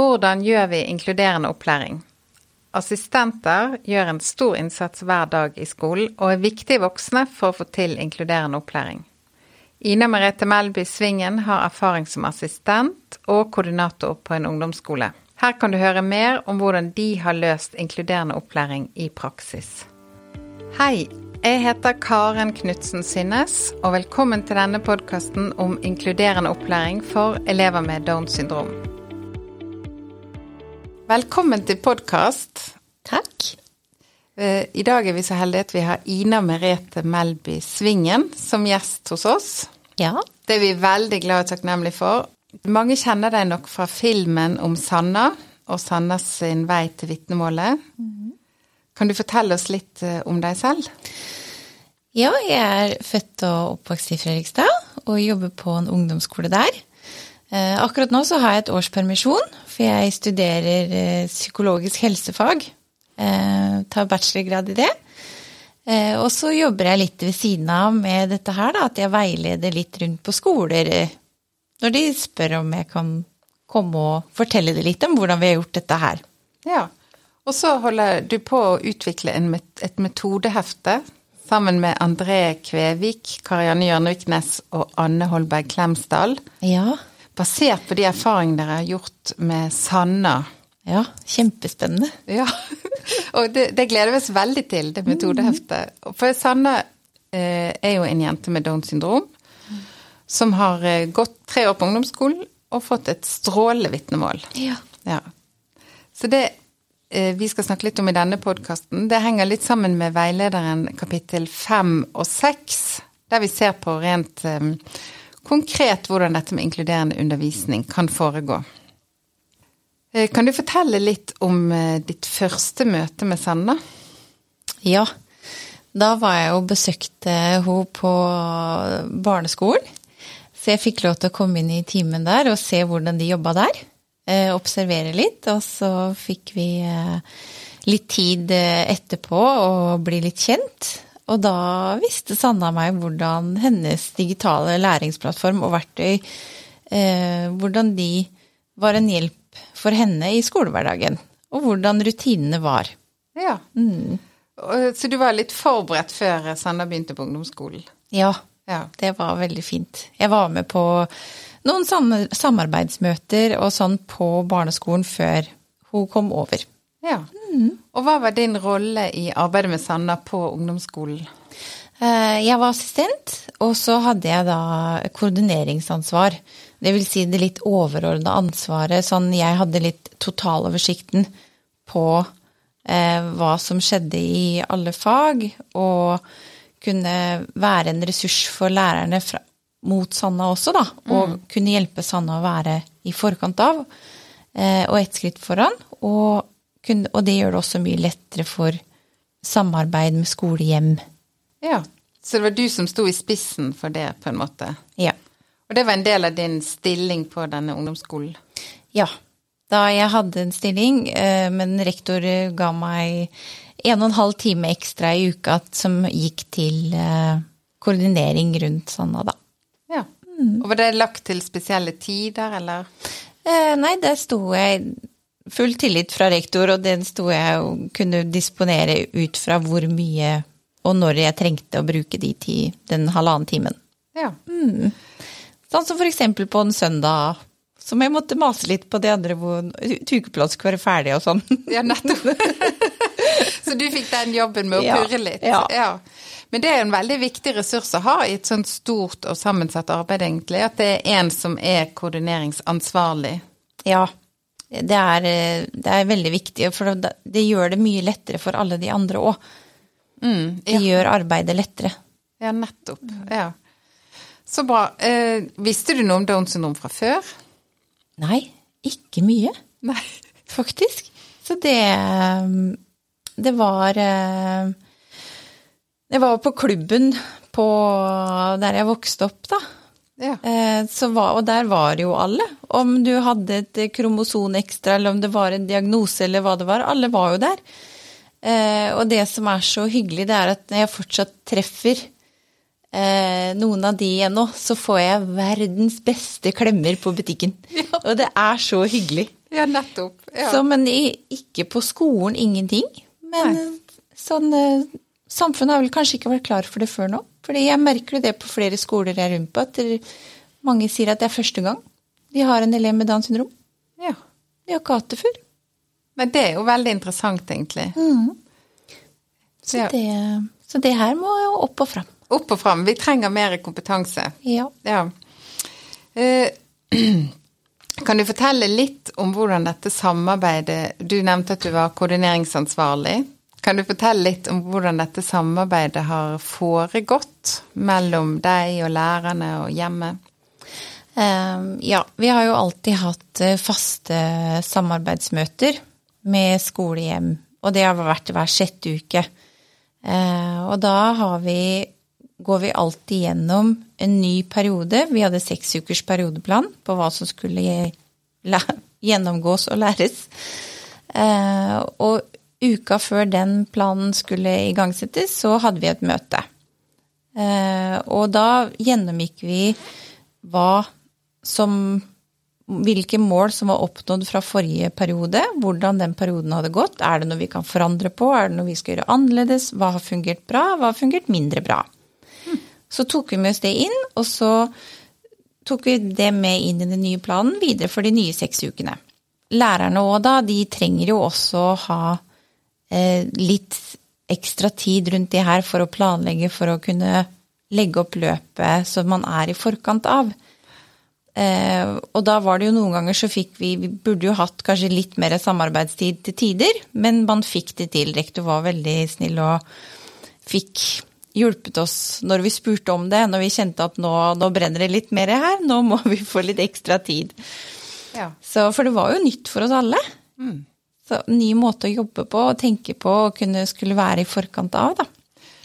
Hvordan gjør vi inkluderende opplæring? Assistenter gjør en stor innsats hver dag i skolen, og er viktige voksne for å få til inkluderende opplæring. Ina Merete Melby Svingen har erfaring som assistent og koordinator på en ungdomsskole. Her kan du høre mer om hvordan de har løst inkluderende opplæring i praksis. Hei, jeg heter Karen Knutsen Synnes, og velkommen til denne podkasten om inkluderende opplæring for elever med Downs syndrom. Velkommen til podkast. Takk. Eh, I dag er vi så heldige at vi har Ina Merete Melby Svingen som gjest hos oss. Ja. Det er vi veldig glad og takknemlige for. Mange kjenner deg nok fra filmen om Sanna og Sannas sin vei til vitnemålet. Kan du fortelle oss litt eh, om deg selv? Ja, jeg er født og oppvokst i Fredrikstad og jobber på en ungdomsskole der. Eh, akkurat nå så har jeg et års permisjon, for jeg studerer eh, psykologisk helsefag. Eh, tar bachelorgrad i det. Og så jobber jeg litt ved siden av med dette her, da, at jeg veileder litt rundt på skoler når de spør om jeg kan komme og fortelle det litt om hvordan vi har gjort dette her. Ja, og så holder du på å utvikle met et metodehefte sammen med André Kvevik, Karianne Hjørneviknes og Anne Holberg Klemsdal. Ja basert på de erfaringene dere har gjort med Sanna. Ja, kjempespennende. Ja, og det, det, gleder vi oss veldig til, det metodeheftet. For Sanna eh, er jo en jente med Downs syndrom som har eh, gått tre år på ungdomsskolen og fått et strålende vitnemål. Ja. ja. Så det eh, vi skal snakke litt om i denne podkasten, det henger litt sammen med veilederen kapittel fem og seks, der vi ser på rent eh, konkret hvordan dette med inkluderende undervisning kan foregå. Eh, kan du fortelle litt om eh, ditt første møte med Sanna? Ja, da var jeg og besøkte henne på barneskolen. Så jeg fikk lov til å komme inn i timen der og se hvordan de jobba der. Eh, observere litt, og så fikk vi litt tid etterpå å bli litt kjent. Og da visste Sanna meg hvordan hennes digitale læringsplattform og verktøy eh, Hvordan de var en hjelp for henne i skolehverdagen. Og hvordan rutinene var. Ja. Mm. Så du var litt forberedt før Sanna begynte på ungdomsskolen? Ja, ja, det var veldig fint. Jeg var med på noen samarbeidsmøter og sånn på barneskolen før hun kom over. Ja. Mm. Og hva var din rolle i arbeidet med Sanna på ungdomsskolen? Eh, jeg var assistent, og så hadde jeg da koordineringsansvar. Det vil si det litt overordna ansvaret. Sånn jeg hadde litt totaloversikten på eh, hva som skjedde i alle fag, og kunne være en ressurs for lærerne fra, mot Sanna også, da. Og mm. kunne hjelpe Sanna å være i forkant av, eh, og ett skritt foran. Og og det gjør det også mye lettere for samarbeid med skole-hjem. Ja, Så det var du som sto i spissen for det, på en måte? Ja. Og det var en del av din stilling på denne ungdomsskolen? Ja. Da jeg hadde en stilling, eh, men rektor ga meg en og en halv time ekstra i uka som gikk til eh, koordinering rundt Sanna, da. Ja. Mm. Og var det lagt til spesielle tider, eller? Eh, nei, der sto jeg full tillit fra rektor, og den sto jeg og kunne disponere ut fra hvor mye og når jeg trengte å bruke de til den halvannen timen. Ja. Mm. Sånn som for eksempel på en søndag som jeg måtte mase litt på de andre hvor ukeplass skulle være ferdig og sånn. Ja, nettopp. Så du fikk den jobben med å ja, purre litt? Ja. ja. Men det er en veldig viktig ressurs å ha i et sånt stort og sammensatt arbeid, egentlig. At det er en som er koordineringsansvarlig. Ja, det er, eh, det er, veldig viktig, for det gjør det mye lettere for alle de andre òg. Mm, ja. Det gjør arbeidet lettere. Ja, nettopp. Ja. Så bra. Eh, visste du noe om Downs syndrom fra før? Nei, ikke mye. Nei. Faktisk. Så det mm, Det var eh, Det var på klubben på der jeg vokste opp, da. Ja. Eh, var, og der var jo alle. Om du hadde et kromoson ekstra, eller om det var en diagnose, eller hva det var. Alle var jo der. Eh, og det som er så hyggelig, det er at når jeg fortsatt treffer eh, noen av de ennå, så får jeg verdens beste klemmer på butikken. Ja. Og det er så hyggelig. Ja, nettopp. Ja. Så, men ikke på skolen, ingenting. Men Nei. sånn Samfunnet har vel kanskje ikke vært klar for det før nå. Fordi jeg merker det på flere skoler jeg er rundt på, at mange sier at det er første gang de har en elev med Downs syndrom. ja. De har ikke hatt det før. Men det er jo veldig interessant, egentlig. Så, det, så det her må jo opp og fram. Opp og fram. Vi trenger mer kompetanse. Ja. Ja. Eh, Kan du fortelle litt om hvordan dette samarbeidet Du nevnte at du var koordineringsansvarlig. Kan du fortelle litt om hvordan dette samarbeidet har foregått mellom deg og lærerne og hjemmet? Eh, ja, vi har jo alltid hatt eh, faste samarbeidsmøter med skolehjem, og det har vært hver sjette uke. Eh, og da vi, går vi alltid gjennom en ny periode. Vi hadde seks ukers periodeplan på hva som skulle gjennomgås og læres. Eh, og uka før den planen skulle igangsettes, så hadde vi et møte. Eh, og da gjennomgikk vi hva som hvilke mål som var oppnådd fra forrige periode, hvordan den perioden hadde gått. Er det noe vi kan forandre på, er det noe vi skal gjøre annerledes, hva har fungert bra, hva har fungert mindre bra. Så tok vi med oss det inn, og så tok vi det med inn i den nye planen videre for de nye seks ukene. Lærerne òg, da, de trenger jo også å ha litt ekstra tid rundt det her for å planlegge, for å kunne legge opp løpet så man er i forkant av. Eh, og da var det jo noen ganger så fikk vi Vi burde jo hatt kanskje litt mer samarbeidstid til tider, men man fikk det til. Rektor var veldig snill og fikk hjulpet oss når vi spurte om det, når vi kjente at nå, nå brenner det litt mer her, nå må vi få litt ekstra tid. Ja. Så, for det var jo nytt for oss alle. Så ny måte å jobbe på og tenke på og kunne skulle være i forkant av, da.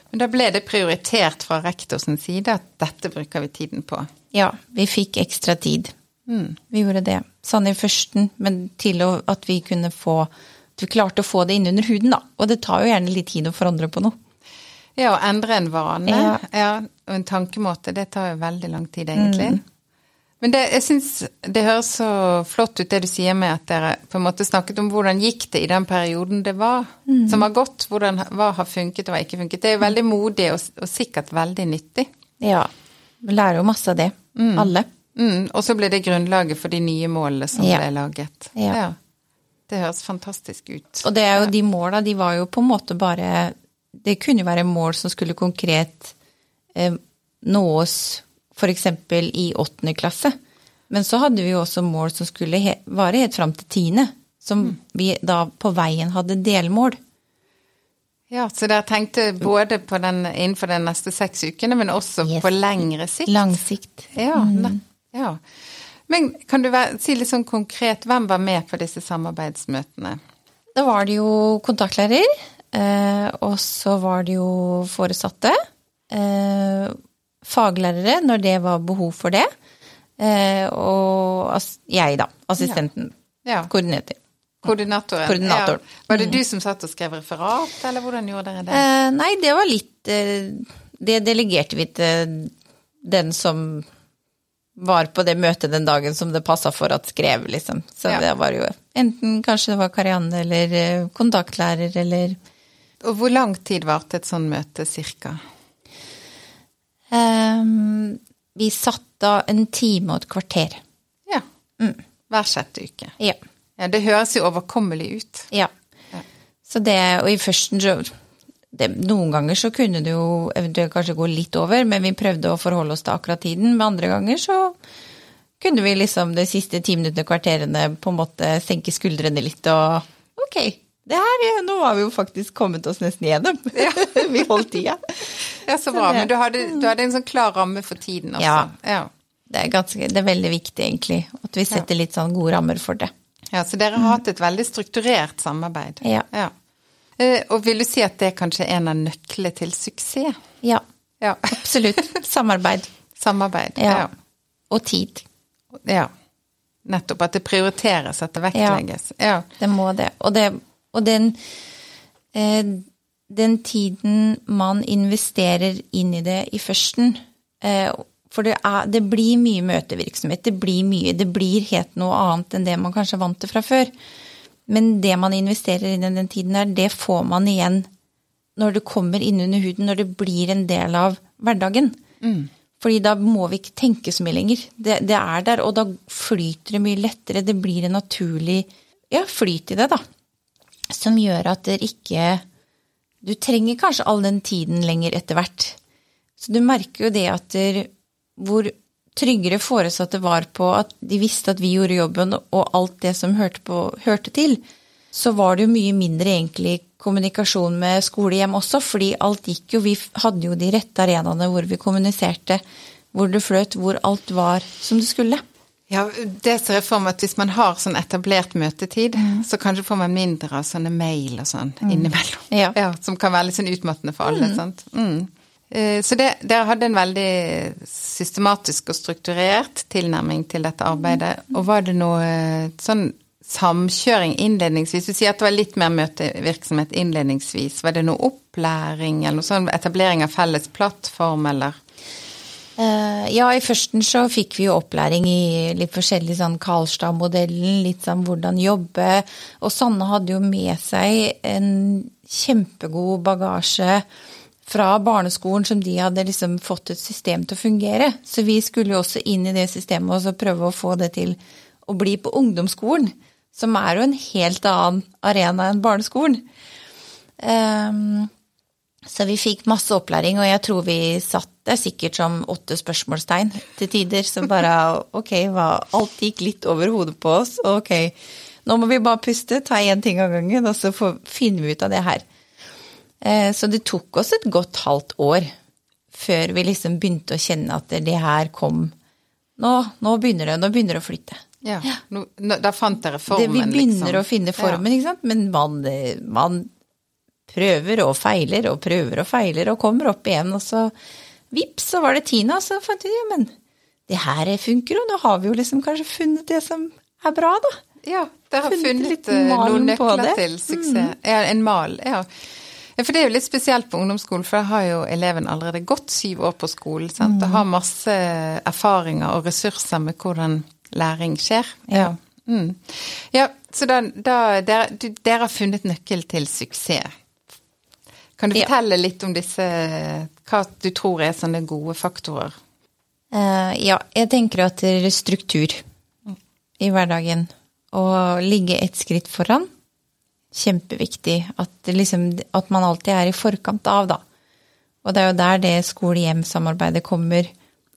Men da ble det prioritert fra rektors side at dette bruker vi tiden på. Ja, vi fikk ekstra tid. Vi gjorde det. Sånn i førsten, men til at vi kunne få At vi klarte å få det inn under huden, da. Og det tar jo gjerne litt tid å forandre på noe. Ja, å endre en vane Ja. ja, og en tankemåte, det tar jo veldig lang tid, egentlig. Men det, jeg syns det høres så flott ut det du sier med at dere på en måte snakket om hvordan gikk det i den perioden det var, som har gått, hvordan, hva har funket og hva ikke funket. Det er jo veldig modig og, og sikkert veldig nyttig. Ja. Vi lærer jo masse av det. Alle. Mm, og så ble det grunnlaget for de nye målene som Ja. ble laget. Ja. Det høres fantastisk ut. Og det er jo de måla, de var jo på en måte bare Det kunne jo være mål som skulle konkret eh, nås f.eks. i åttende klasse. Men så hadde vi jo også mål som skulle he vare helt fram til tiende. Som vi da på veien hadde delmål. Ja, Så dere tenkte både på den, innenfor de neste seks ukene, men også Yes. på lengre sikt? Lang sikt. Ja, mm. ja. Men kan du være, si litt sånn konkret, hvem var med på disse samarbeidsmøtene? Da var det jo kontaktlærer, eh, og så var det jo foresatte. Faglærere når det var behov for det. Eh, og jeg, da. Assistenten. Ja, Koordinator. Koordinatoren. Koordinatoren. Ja. Var det du som satt og skrev referat, eller hvordan gjorde dere det? Eh, nei, det var litt eh, Det delegerte vi til den som var på det møtet den dagen som det passa for at skrev, liksom. Så Ja. det var jo enten kanskje det var Karianne eller eh, kontaktlærer eller Og hvor lang tid varte et sånt møte, cirka? Ehm, vi satt da en time og et kvarter. Ja. Hver sjette uke. Ja. Ja, Det høres jo overkommelig ut. ja. Ja. Så det, og i førsten så det, Noen ganger så kunne det jo eventuelt kanskje gå litt over, men vi prøvde å forholde oss til akkurat tiden. Men andre ganger så kunne vi liksom de siste ti minuttene, kvarterene, på en måte senke skuldrene litt og Ok, det her, nå har vi jo faktisk kommet oss nesten igjennom. vi holdt tida. Ja, Så bra. Men du hadde, du hadde en sånn klar ramme for tiden også. Ja. ja. Det er, ganske, det er veldig viktig, egentlig, at vi setter litt sånn gode rammer for det. Ja, Så dere har hatt et veldig strukturert samarbeid. Ja. Eh, Og vil du si at det er kanskje en av nøklene til suksess? Ja, Ja. absolutt. Samarbeid. Samarbeid. Ja. Og tid. ja. Ja. Nettopp. At det prioriteres, at det vektlegges. Ja. Det må det. Og, det, og den, eh, den tiden man investerer inn i det i førsten, eh, For det, er, det blir mye møtevirksomhet. Det blir mye. Det blir helt noe annet enn det man kanskje er vant til fra før. Men det man investerer inn i den tiden der, det får man igjen når det kommer inn under huden, når det blir en del av hverdagen. Mm. Fordi da må vi ikke tenke så mye lenger. Det, det, er der, og da flyter det mye lettere. Det blir en naturlig ja, flyt i det, da. Som gjør at det ikke Du trenger kanskje all den tiden lenger etter hvert. Så du merker jo det at der, hvor tryggere foresatte var på at de visste at vi gjorde jobben, og alt det som hørte, på, hørte til, så var det jo mye mindre egentlig kommunikasjon med skolehjem også, fordi alt gikk jo Vi hadde jo de rette arenaene hvor vi kommuniserte, hvor det fløt, hvor alt var som det skulle. Ja, det ser jeg for meg at hvis man har sånn etablert møtetid, mm. så kanskje får man mindre av sånne mail og sånn mm. innimellom. Ja. ja. Som kan være litt sånn utmattende for alle. Mm. sant? Mm. Eh, så det, dere hadde en veldig systematisk og strukturert tilnærming til dette arbeidet. Og var det noe eh, sånn samkjøring innledningsvis? Du sier at det var litt mer møtevirksomhet innledningsvis. Var det noe opplæring eller noe sånn etablering av felles plattform, eller? Uh, ja, i førsten så fikk vi jo opplæring i litt forskjellig sånn Karlstad-modellen, litt sånn hvordan jobbe. Og Sanne hadde jo med seg en kjempegod bagasje fra barneskolen som de hadde liksom fått et system til å fungere. Så vi skulle jo også inn i det systemet og prøve å få det til å bli på ungdomsskolen. Som er jo en helt annen arena enn barneskolen. Um, så vi fikk masse opplæring, og jeg tror vi satt der sikkert som åtte spørsmålstegn til tider. Så bare ok, hva, alt gikk litt over hodet på oss. Ok, nå må vi bare puste, ta én ting av gangen, og så får, finner vi ut av det her. Eh, så det tok oss et godt halvt år før vi liksom begynte å kjenne at det her kom Nå, nå begynner det, nå begynner det å flytte. Ja, nå, Da fant dere formen, liksom. Vi begynner liksom. å finne formen, ja. ikke sant. Men man, man, prøver og feiler og prøver og feiler og kommer opp igjen, og så vips, så var det Tina, og så fant vi ja, men det her funker, jo, nå har vi jo liksom kanskje funnet det som er bra, da. Ja, dere har funnet, funnet eh, noen nøkler til suksess. Mm. Ja, en mal. ja. Ja, for det er jo litt spesielt på ungdomsskolen, for da har jo eleven allerede gått syv år på skolen. sant? Og mm. har masse erfaringer og ressurser med hvordan læring skjer. Ja. Mm. Ja, så da, da dere, dere, har funnet nøkkel til suksess. Kan du fortelle ja. litt om disse, hva du tror er sånne gode faktorer? Uh, ja, jeg tenker at det er struktur i hverdagen. Å ligge et skritt foran kjempeviktig. At, liksom, at, man alltid er i forkant av, da. Og det er jo der det skole-hjem-samarbeidet kommer.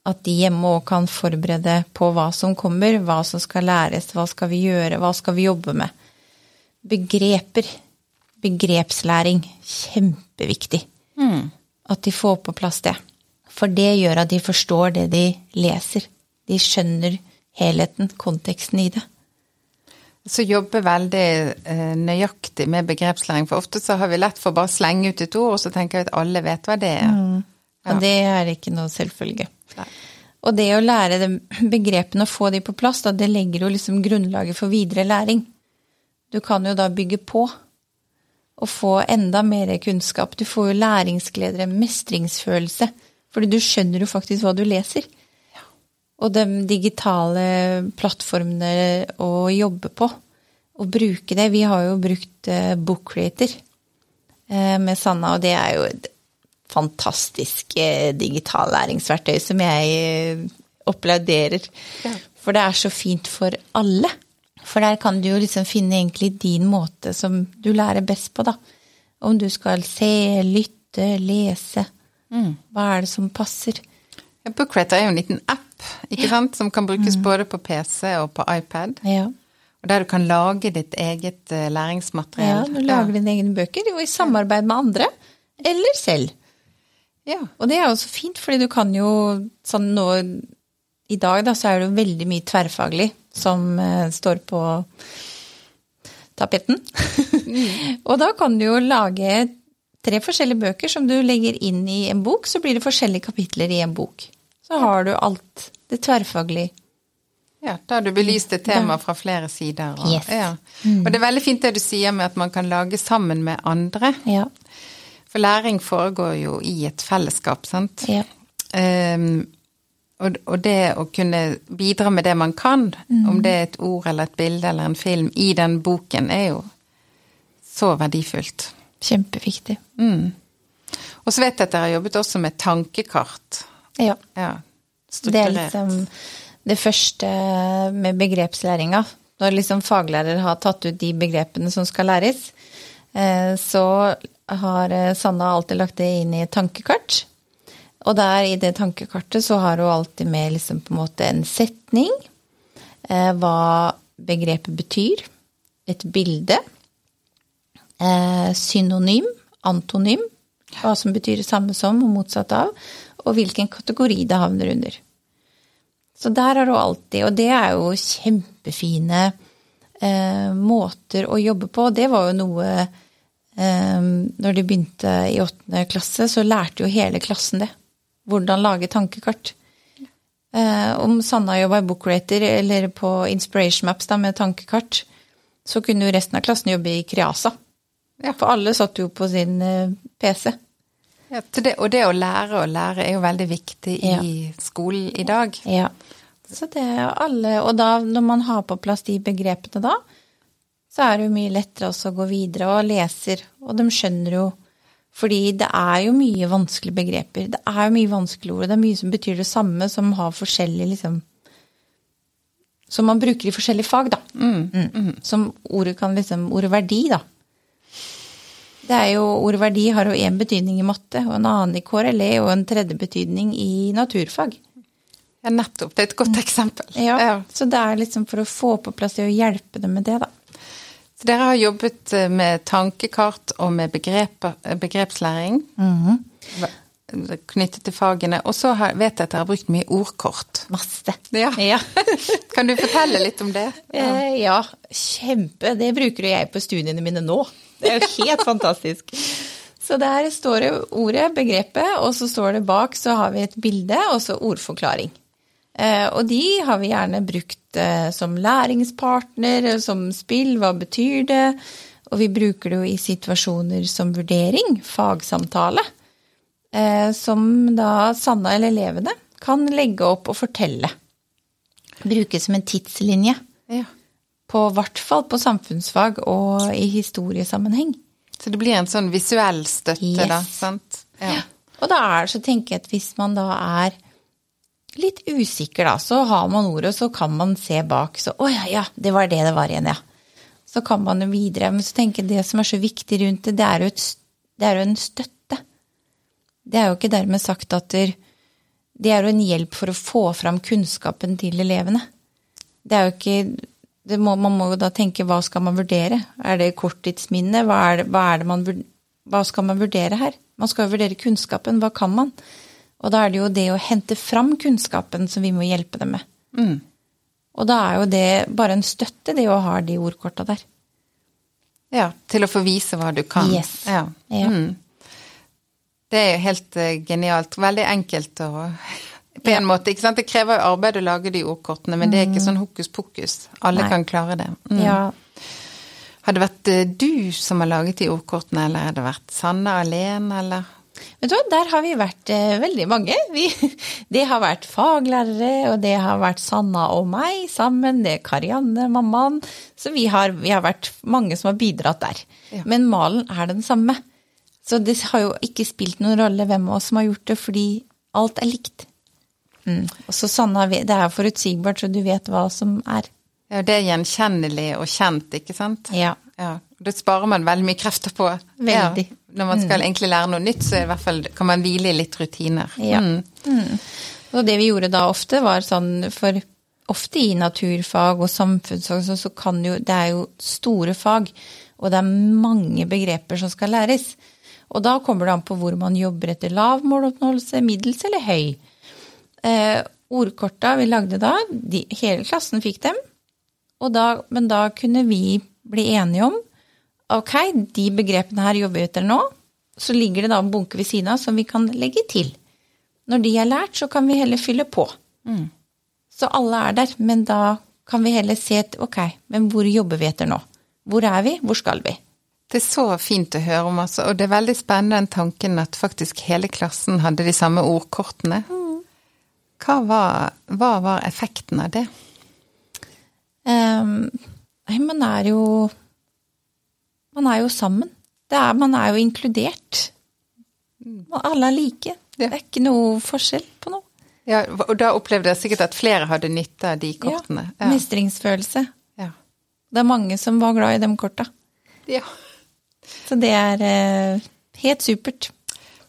At de hjemme òg kan forberede på hva som kommer, hva som skal læres, hva skal vi gjøre, hva skal vi jobbe med. Begreper. Begrepslæring. Kjempeviktig. Mm. At de får på plass det. For det gjør at de forstår det de leser. De skjønner helheten, konteksten i det så jobber veldig eh, nøyaktig med begrepslæring. For ofte så har vi lett for bare å slenge ut et ord, og så tenker vi at alle vet hva det er. Mm. Ja. Og det er ikke noe selvfølge. Nei. Og det å lære de begrepene og få de på plass, da, det legger jo liksom grunnlaget for videre læring. Du kan jo da bygge på og få enda mer kunnskap. Du får jo læringsglede, mestringsfølelse. Fordi du skjønner jo faktisk hva du leser og de digitale plattformene å jobbe på. Og bruke det. Vi har jo brukt uh, Book Creator uh, med Sanna, og det er jo et fantastisk digitalt digital læringsverktøy som jeg applauderer. Ja. For det er så fint for alle. For der kan du jo liksom finne egentlig din måte som du lærer best på, da. Om du skal se, lytte, lese. Mm. Hva er det som passer? Ja, Bookrate er jo en liten app ikke sant? Som kan brukes mm. både på PC og på iPad. Ja. Og der du kan lage ditt eget eh, læringsmateriell. Ja, du lager ja. dine egne bøker, jo i samarbeid med andre, eller selv. Ja. Og det er jo så fint, fordi du kan jo sånn nå I dag da, så er det jo veldig mye tverrfaglig som uh, står på tapeten. mm. og da kan du jo lage tre forskjellige bøker som du legger inn i en bok, så blir det forskjellige kapitler i en bok. Så har du alt det tverrfaglige. Ja, da har du belyst et tema fra flere sider. Og, yes. ja. mm. og det er veldig fint det du sier med at man kan lage sammen med andre. Ja. For læring foregår jo i et fellesskap, sant. Ja. Um, Og, det å kunne bidra med det man kan, om det er et ord eller et bilde eller en film, i den boken, er jo så verdifullt. Kjempeviktig. Mm. Og så vet jeg at dere har jobbet også med tankekart. Ja. Ja, Det er liksom det første med begrepslæringa. Når liksom faglærer har tatt ut de begrepene som skal læres, eh, så har eh, Sanna alltid lagt det inn i tankekart. Og der i det tankekartet så har hun alltid med liksom på en måte en setning, eh, hva begrepet betyr, et bilde, eh, synonym, antonym, hva som betyr det samme som og motsatt av, og hvilken kategori det havner under. Så der har hun alltid, og det er jo kjempefine eh, måter å jobbe på. Det var jo noe eh, Når de begynte i åttende klasse, så lærte jo hele klassen det. Hvordan lage tankekart. Eh, om Sanna jobba i Bookrater eller på Inspiration Maps da, med tankekart, så kunne jo resten av klassen jobbe i Kreasa. Ja. For alle satt jo på sin eh, PC. Ja, det, og det å lære å lære er jo veldig viktig i Ja. skolen i dag. Ja. Så det er alle Og da, når man har på plass de begrepene da, så er det jo mye lettere også å gå videre og leser, og de skjønner jo Fordi det er jo mye vanskelige begreper. Det er jo mye vanskelige ord, det er mye som betyr det samme, som har forskjellig liksom Som man bruker i forskjellige fag, da. Mm. Som ordet kan liksom Ordet verdi, da. Det er jo, Ordet verdi har jo én betydning i matte, og en annen i KRLE, og en tredje betydning i naturfag. Ja, nettopp. Det er et godt eksempel. Ja, Ja. Så det er liksom for å få på plass det og hjelpe dem med det, da. Så dere har jobbet eh, med tankekart og med begrep, begrepslæring begrepslæring -hmm. knyttet til fagene. Og så vet jeg at dere har brukt mye ordkort. Masse. Ja. Ja. Kan du fortelle litt om det? Eh, ja, kjempe. Det bruker jeg på studiene mine nå. Det er jo helt fantastisk. Så der står det ordet, begrepet, og så står det bak, så har vi et bilde, og så ordforklaring. Eh, og de har vi gjerne brukt eh, som læringspartner, som spill, hva betyr det? Og vi bruker det jo i situasjoner som vurdering, fagsamtale. Eh, som da Sanna eller elevene kan legge opp og fortelle. Bruke som en tidslinje. Ja. På hvert fall på samfunnsfag og i historiesammenheng. Så det blir en sånn visuell støtte, Yes. da. sant? Ja. Og da er det så tenker jeg at hvis man da er litt usikker, da, så har man ordet, og så kan man se bak. Så å ja, ja, det var det det var igjen, ja. Så kan man jo videre. Men så tenker jeg det som er så viktig rundt det, det er jo, et, det er jo en støtte. Det er jo ikke dermed sagt at det er jo en hjelp for å få fram kunnskapen til elevene. Det er jo ikke må, Man må jo da tenke hva skal man vurdere? Er det korttidsminne? Hva, hva, hva skal man vurdere her? Man skal jo vurdere kunnskapen. Hva kan man? Og da er det jo det å hente fram kunnskapen som vi må hjelpe dem med. Mm. Og da er jo det bare en støtte, det å ha de ordkorta der. ja. Til å få vise hva du kan. Yes. Ja. Ja. Mm. Det er jo helt eh, genialt. Veldig enkelt å På en måte. ikke sant? Det krever jo arbeid å lage de ordkortene, men det er ikke sånn hokus pokus. Alle Nei. kan klare det. Mm. Ja. Har det vært eh, du som har laget de ordkortene, eller har det vært Sanne alene, eller? Vet du hva, der har vi vært eh, veldig mange. Vi, det har vært faglærere, og det har vært Sanna og meg sammen. Det er Karianne, mammaen. Så vi har, vi har vært mange som har bidratt der. Ja. Men malen er den samme. Så det har jo ikke spilt noen rolle hvem av oss som har gjort det, fordi alt er likt. Mm. Og så Sanna, det er forutsigbart, så du vet hva som er. Ja, det er gjenkjennelig og kjent, ikke sant? Ja. Ja. Det sparer man veldig mye krefter på. Veldig. Ja. Når man skal egentlig lære noe nytt, så i hvert fall, kan man hvile i litt rutiner. Ja. Mm. Og det vi gjorde da ofte, var sånn For ofte i naturfag og samfunnsfag så, så kan jo Det er jo store fag, og det er mange begreper som skal læres. Og da kommer det an på hvor man jobber etter lav måloppnåelse, middels eller høy. Eh, ordkorta vi lagde da, de, hele klassen fikk dem. Da, men da kunne vi bli enige om ok, de begrepene her jobber vi etter nå. Så ligger det da en bunke ved siden av som vi kan legge til. Når de er lært, så kan vi heller fylle på. Så alle er der, men da kan vi heller se et ok, men hvor jobber vi etter nå? Hvor er vi? Hvor skal vi? Det er så fint å høre om, altså. Og det er veldig spennende den tanken at faktisk hele klassen hadde de samme ordkortene. Hva var, hva var effekten av det? Um, nei, man er jo Man er jo sammen. Er, man er jo inkludert. Og Alle er like. Det er ikke noe forskjell på noe. Ja, og da opplevde jeg sikkert at flere hadde nytte av de kortene. Ja, Mestringsfølelse. Ja. Det er mange som var glad i de korta. Ja. Så det er eh, helt supert.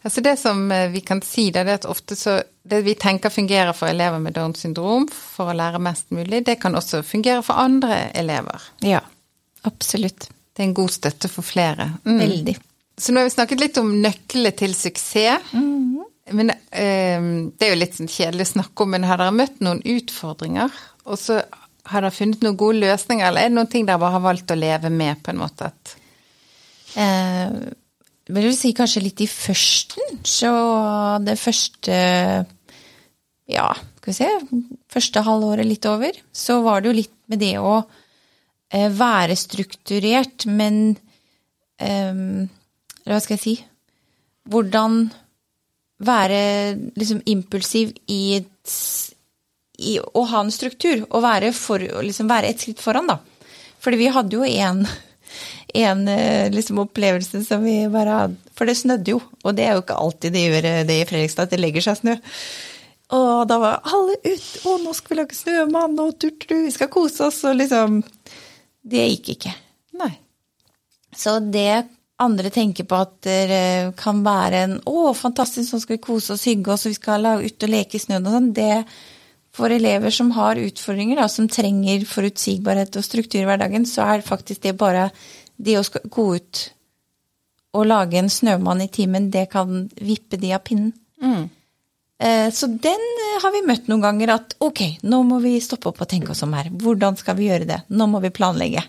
Altså det som eh, vi kan si, det er at ofte så Det vi tenker fungerer for elever med Downs syndrom for å lære mest mulig, det kan også fungere for andre elever. Ja, absolutt. Det er en god støtte for flere. Mm. Veldig. Så nå har vi snakket litt om nøklene til suksess. Mm. Men eh, det er jo litt sånn kjedelig å snakke om, men har dere møtt noen utfordringer? Og så har dere funnet noen gode løsninger, eller er det noen ting dere bare har valgt å leve med, på en måte? at eh, vil du si kanskje litt i førsten. Så det første Ja, skal vi se Første halvåret litt over, så var det jo litt med det å være strukturert, men um, hva skal jeg si Hvordan være liksom impulsiv i, et, i å ha en struktur, og være, for, liksom være et skritt foran, da. Fordi vi hadde jo en en eh, liksom, opplevelse som vi bare hadde For det snødde jo, og det er jo ikke alltid det gjør eh, det i Fredrikstad, at det legger seg snø. Og da var alle ut, å nå skal vi lage snømann, og turtru, vi skal kose oss, og liksom Det gikk ikke. Nei. Så det andre tenker på at det kan være en å, fantastisk, nå skal vi kose oss, hygge oss, og vi skal ut og leke i snøen og sånn, det for elever som har utfordringer, da, som trenger forutsigbarhet og struktur i hverdagen, så er faktisk det bare det å gå ut og lage en snømann i timen, det kan vippe de av pinnen. Mm. Eh, så den eh, har vi møtt noen ganger, at ok, nå må vi stoppe opp og tenke oss om her. Hvordan skal vi gjøre det? Nå må vi planlegge.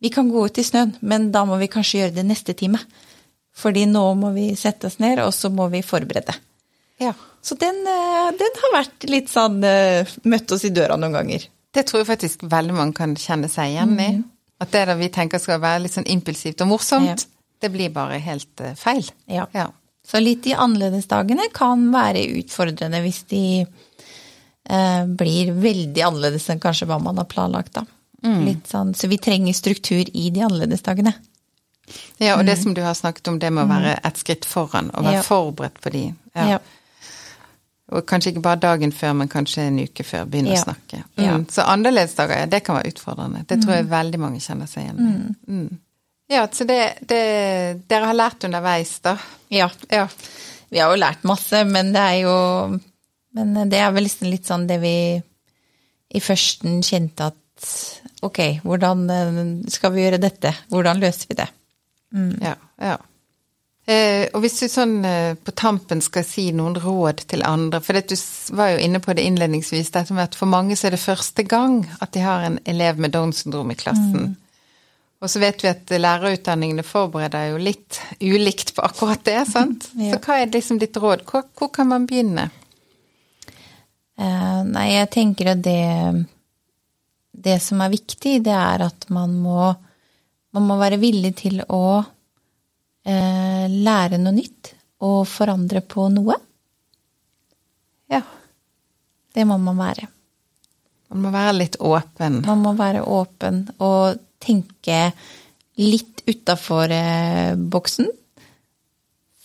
Vi kan gå ut i snøen, men da må vi kanskje gjøre det neste time. Fordi nå må vi sette oss ned, og så må vi forberede. Ja. Så den, eh, den har vært litt sånn møtt oss i døra noen ganger. Det tror jeg faktisk veldig mange kan kjenne seg igjen i. Mm. At det vi tenker skal være litt sånn impulsivt og morsomt, ja. det blir bare helt feil. Ja. ja. Så litt de annerledesdagene kan være utfordrende hvis de eh, blir veldig annerledes enn kanskje hva man har planlagt, da. Mm. Sånn, så vi trenger struktur i de annerledesdagene. Ja, og det mm. som du har snakket om, det med å være mm. et skritt foran og være ja. forberedt på de. Ja. Og kanskje ikke bare dagen før, men kanskje en uke før begynne ja. å snakke. Mm. Ja. Så annerledesdager, ja, det kan være utfordrende. Det tror jeg mm. veldig mange kjenner seg igjen i. Ja, så det, det, dere har lært underveis, da? Ja. ja. Vi har jo lært masse, men det er jo Men det er vel liksom litt sånn det vi i førsten kjente at ok, hvordan eh, skal vi gjøre dette? Hvordan løser vi det? Mm. Ja, ja. Eh, og hvis du sånn eh, på tampen skal si noen råd til andre, for du var jo inne på det innledningsvis, dette med at for mange så er det første gang at de har en elev med Downs syndrom i klassen. Mm. Og så vet vi at lærerutdanningene forbereder jo litt ulikt på akkurat det, sant? ja. Så hva er liksom ditt råd? Hvor, hvor kan man begynne? Uh, nei, jeg tenker at det Det som er viktig, det er at man må, man må være villig til å eh, lære noe nytt og forandre på noe. Ja. Det må man være. Man må være litt åpen. Man må være åpen og tenke litt utafor eh, boksen.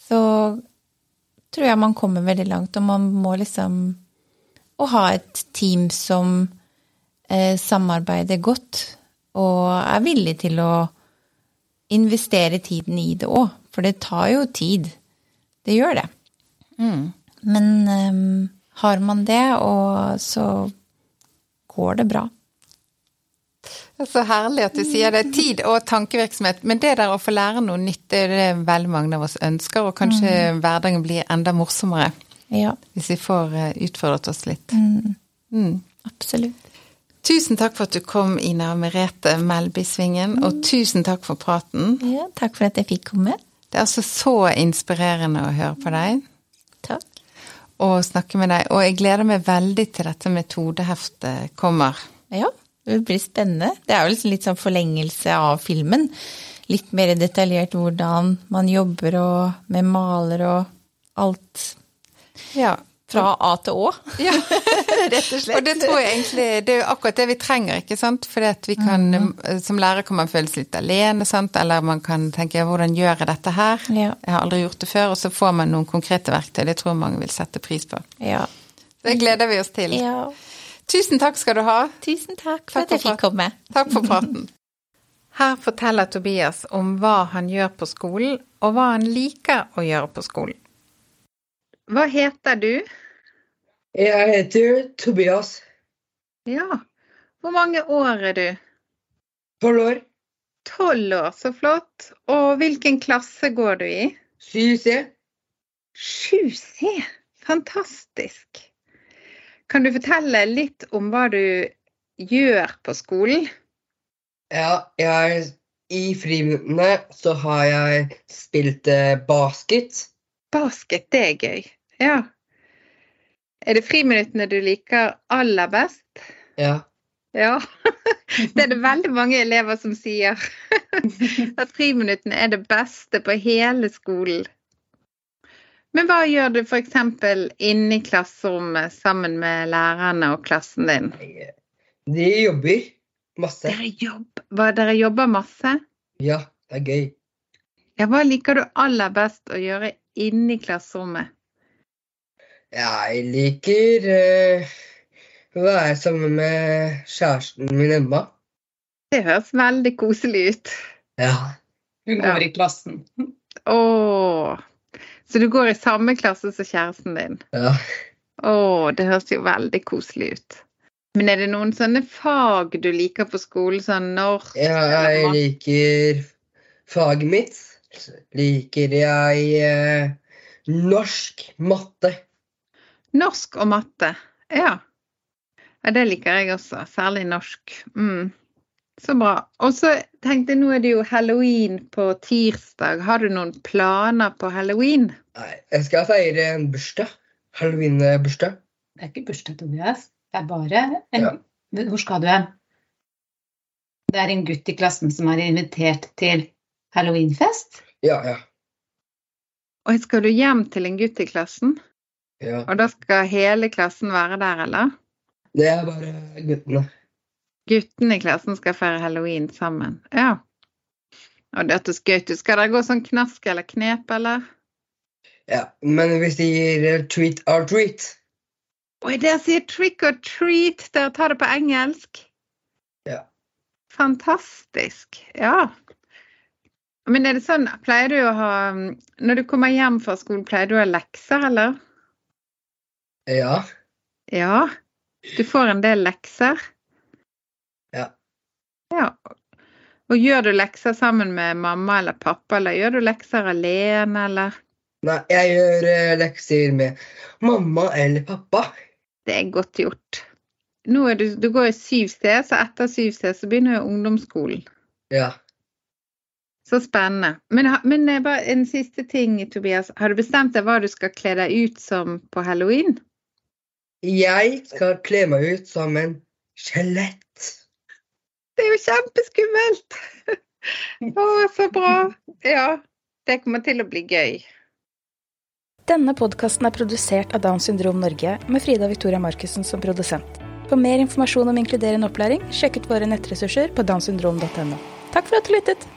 Så tror jeg man kommer veldig langt, og man må liksom Å ha et team som eh, samarbeider godt og er villig til å investere tiden i det òg. For det tar jo tid. Det gjør det. Mm. Men um, har man det, og så går det bra. Så herlig at du sier det. Tid og tankevirksomhet. Men det der å få lære noe nytt, det er det veldig mange av oss ønsker, og kanskje mm. hverdagen blir enda morsommere. Ja. Hvis vi får eh, utfordret oss litt. Mm. Mm. Absolutt. Tusen takk for at du kom, Ina Merete Melbysvingen, og mm. tusen takk for praten. Ja, takk for at jeg fikk komme. Det er altså så inspirerende å høre på deg. Takk. Og snakke med deg. Og jeg gleder meg veldig til dette metodeheftet kommer. Ja, det blir spennende. Det er jo liksom litt sånn forlengelse av filmen. Litt mer detaljert hvordan man jobber og med maler og alt. Ja, Fra A til Å, Ja. rett og slett. Og det tror jeg egentlig Det er jo akkurat det vi trenger, ikke sant. At vi kan Mhm. Som lærer kan man føle seg litt alene, sant. Eller man kan tenke hvordan gjør jeg dette her? Ja. Jeg har aldri gjort det før. Og så får man noen konkrete verktøy. Det tror jeg mange vil sette pris på. Ja. Det gleder vi oss til. ja. Tusen takk skal du ha. Tusen takk Takk for at jeg fikk komme. Takk for praten. Her forteller Tobias om hva han gjør på skolen, og hva han liker å gjøre på skolen. Hva heter du? Jeg heter Tobias. Ja. Hvor mange år er du? Tolv år. Tolv år, så flott. Og hvilken klasse går du i? 7C. 7C. Fantastisk. Kan du fortelle litt om hva du gjør på skolen? Ja, jeg I friminuttene så har jeg spilt eh, basket. Basket, det er gøy. Ja. Er det friminuttene du liker aller best? Ja. Ja. Det er det veldig mange elever som sier. At friminuttene er det beste på hele skolen. Men hva gjør du f.eks. inne i klasserommet sammen med lærerne og klassen din? De jobber masse. Dere, jobb, hva, dere jobber masse? Ja, det er gøy. Ja, hva liker du aller best å gjøre inne i klasserommet? Jeg liker uh, å være sammen med kjæresten min Emma. Det høres veldig koselig ut. Ja. Hun Ja. går i klassen. Åh. Så du går i samme klasse som kjæresten din? ja. Å, det høres jo veldig koselig ut. Men er det noen sånne fag du liker på skolen, sånn norsk Ja, Jeg liker faget mitt. Liker jeg eh, norsk, matte. Norsk og matte. Ja. ja. Det liker jeg også. Særlig norsk. Mm. Så bra. Og så tenkte jeg, nå er det jo halloween på tirsdag. Har du noen planer på halloween? Nei, jeg skal feire en bursdag. Halloween-bursdag. Det er ikke bursdag, Tobias. Det er bare en... Ja. Hvor skal du hen? Det er en gutt i klassen som er invitert til halloweenfest. Ja, ja. Og skal du hjem til en gutt i klassen? ja. Og da skal hele klassen være der, eller? Det er bare guttene. Guttene i klassen skal feire halloween sammen. Ja. Og det hørtes gøy ut. Skal dere gå sånn knask eller knep, eller? Ja, men hvis de gir treat or treat. Oi, dere sier trick or treat. Dere tar det på engelsk. Ja. Fantastisk. Ja. Men er det sånn, pleier du å ha Når du kommer hjem fra skolen, pleier du å ha lekser, eller? Ja. Ja. Du får en del lekser? Ja. Og gjør du lekser sammen med mamma eller pappa, eller gjør du lekser alene, eller? Nei, jeg gjør eh, lekser med mamma eller pappa. Det er godt gjort. Nå er du, du går i 7C, så etter 7C så begynner jo ungdomsskolen. Ja. Så spennende. Men, men eh, bare en siste ting, Tobias. Har du bestemt deg hva du skal kle deg ut som på halloween? Jeg skal kle meg ut som en skjelett. Det er jo kjempeskummelt! Å, så bra. Ja, det kommer til å bli gøy. Denne podkasten er produsert av Downs syndrom Norge med Frida Victoria Markussen som produsent. For mer informasjon om inkluderende opplæring, sjekk ut våre nettressurser på downsyndrom.no. Takk for at du lyttet!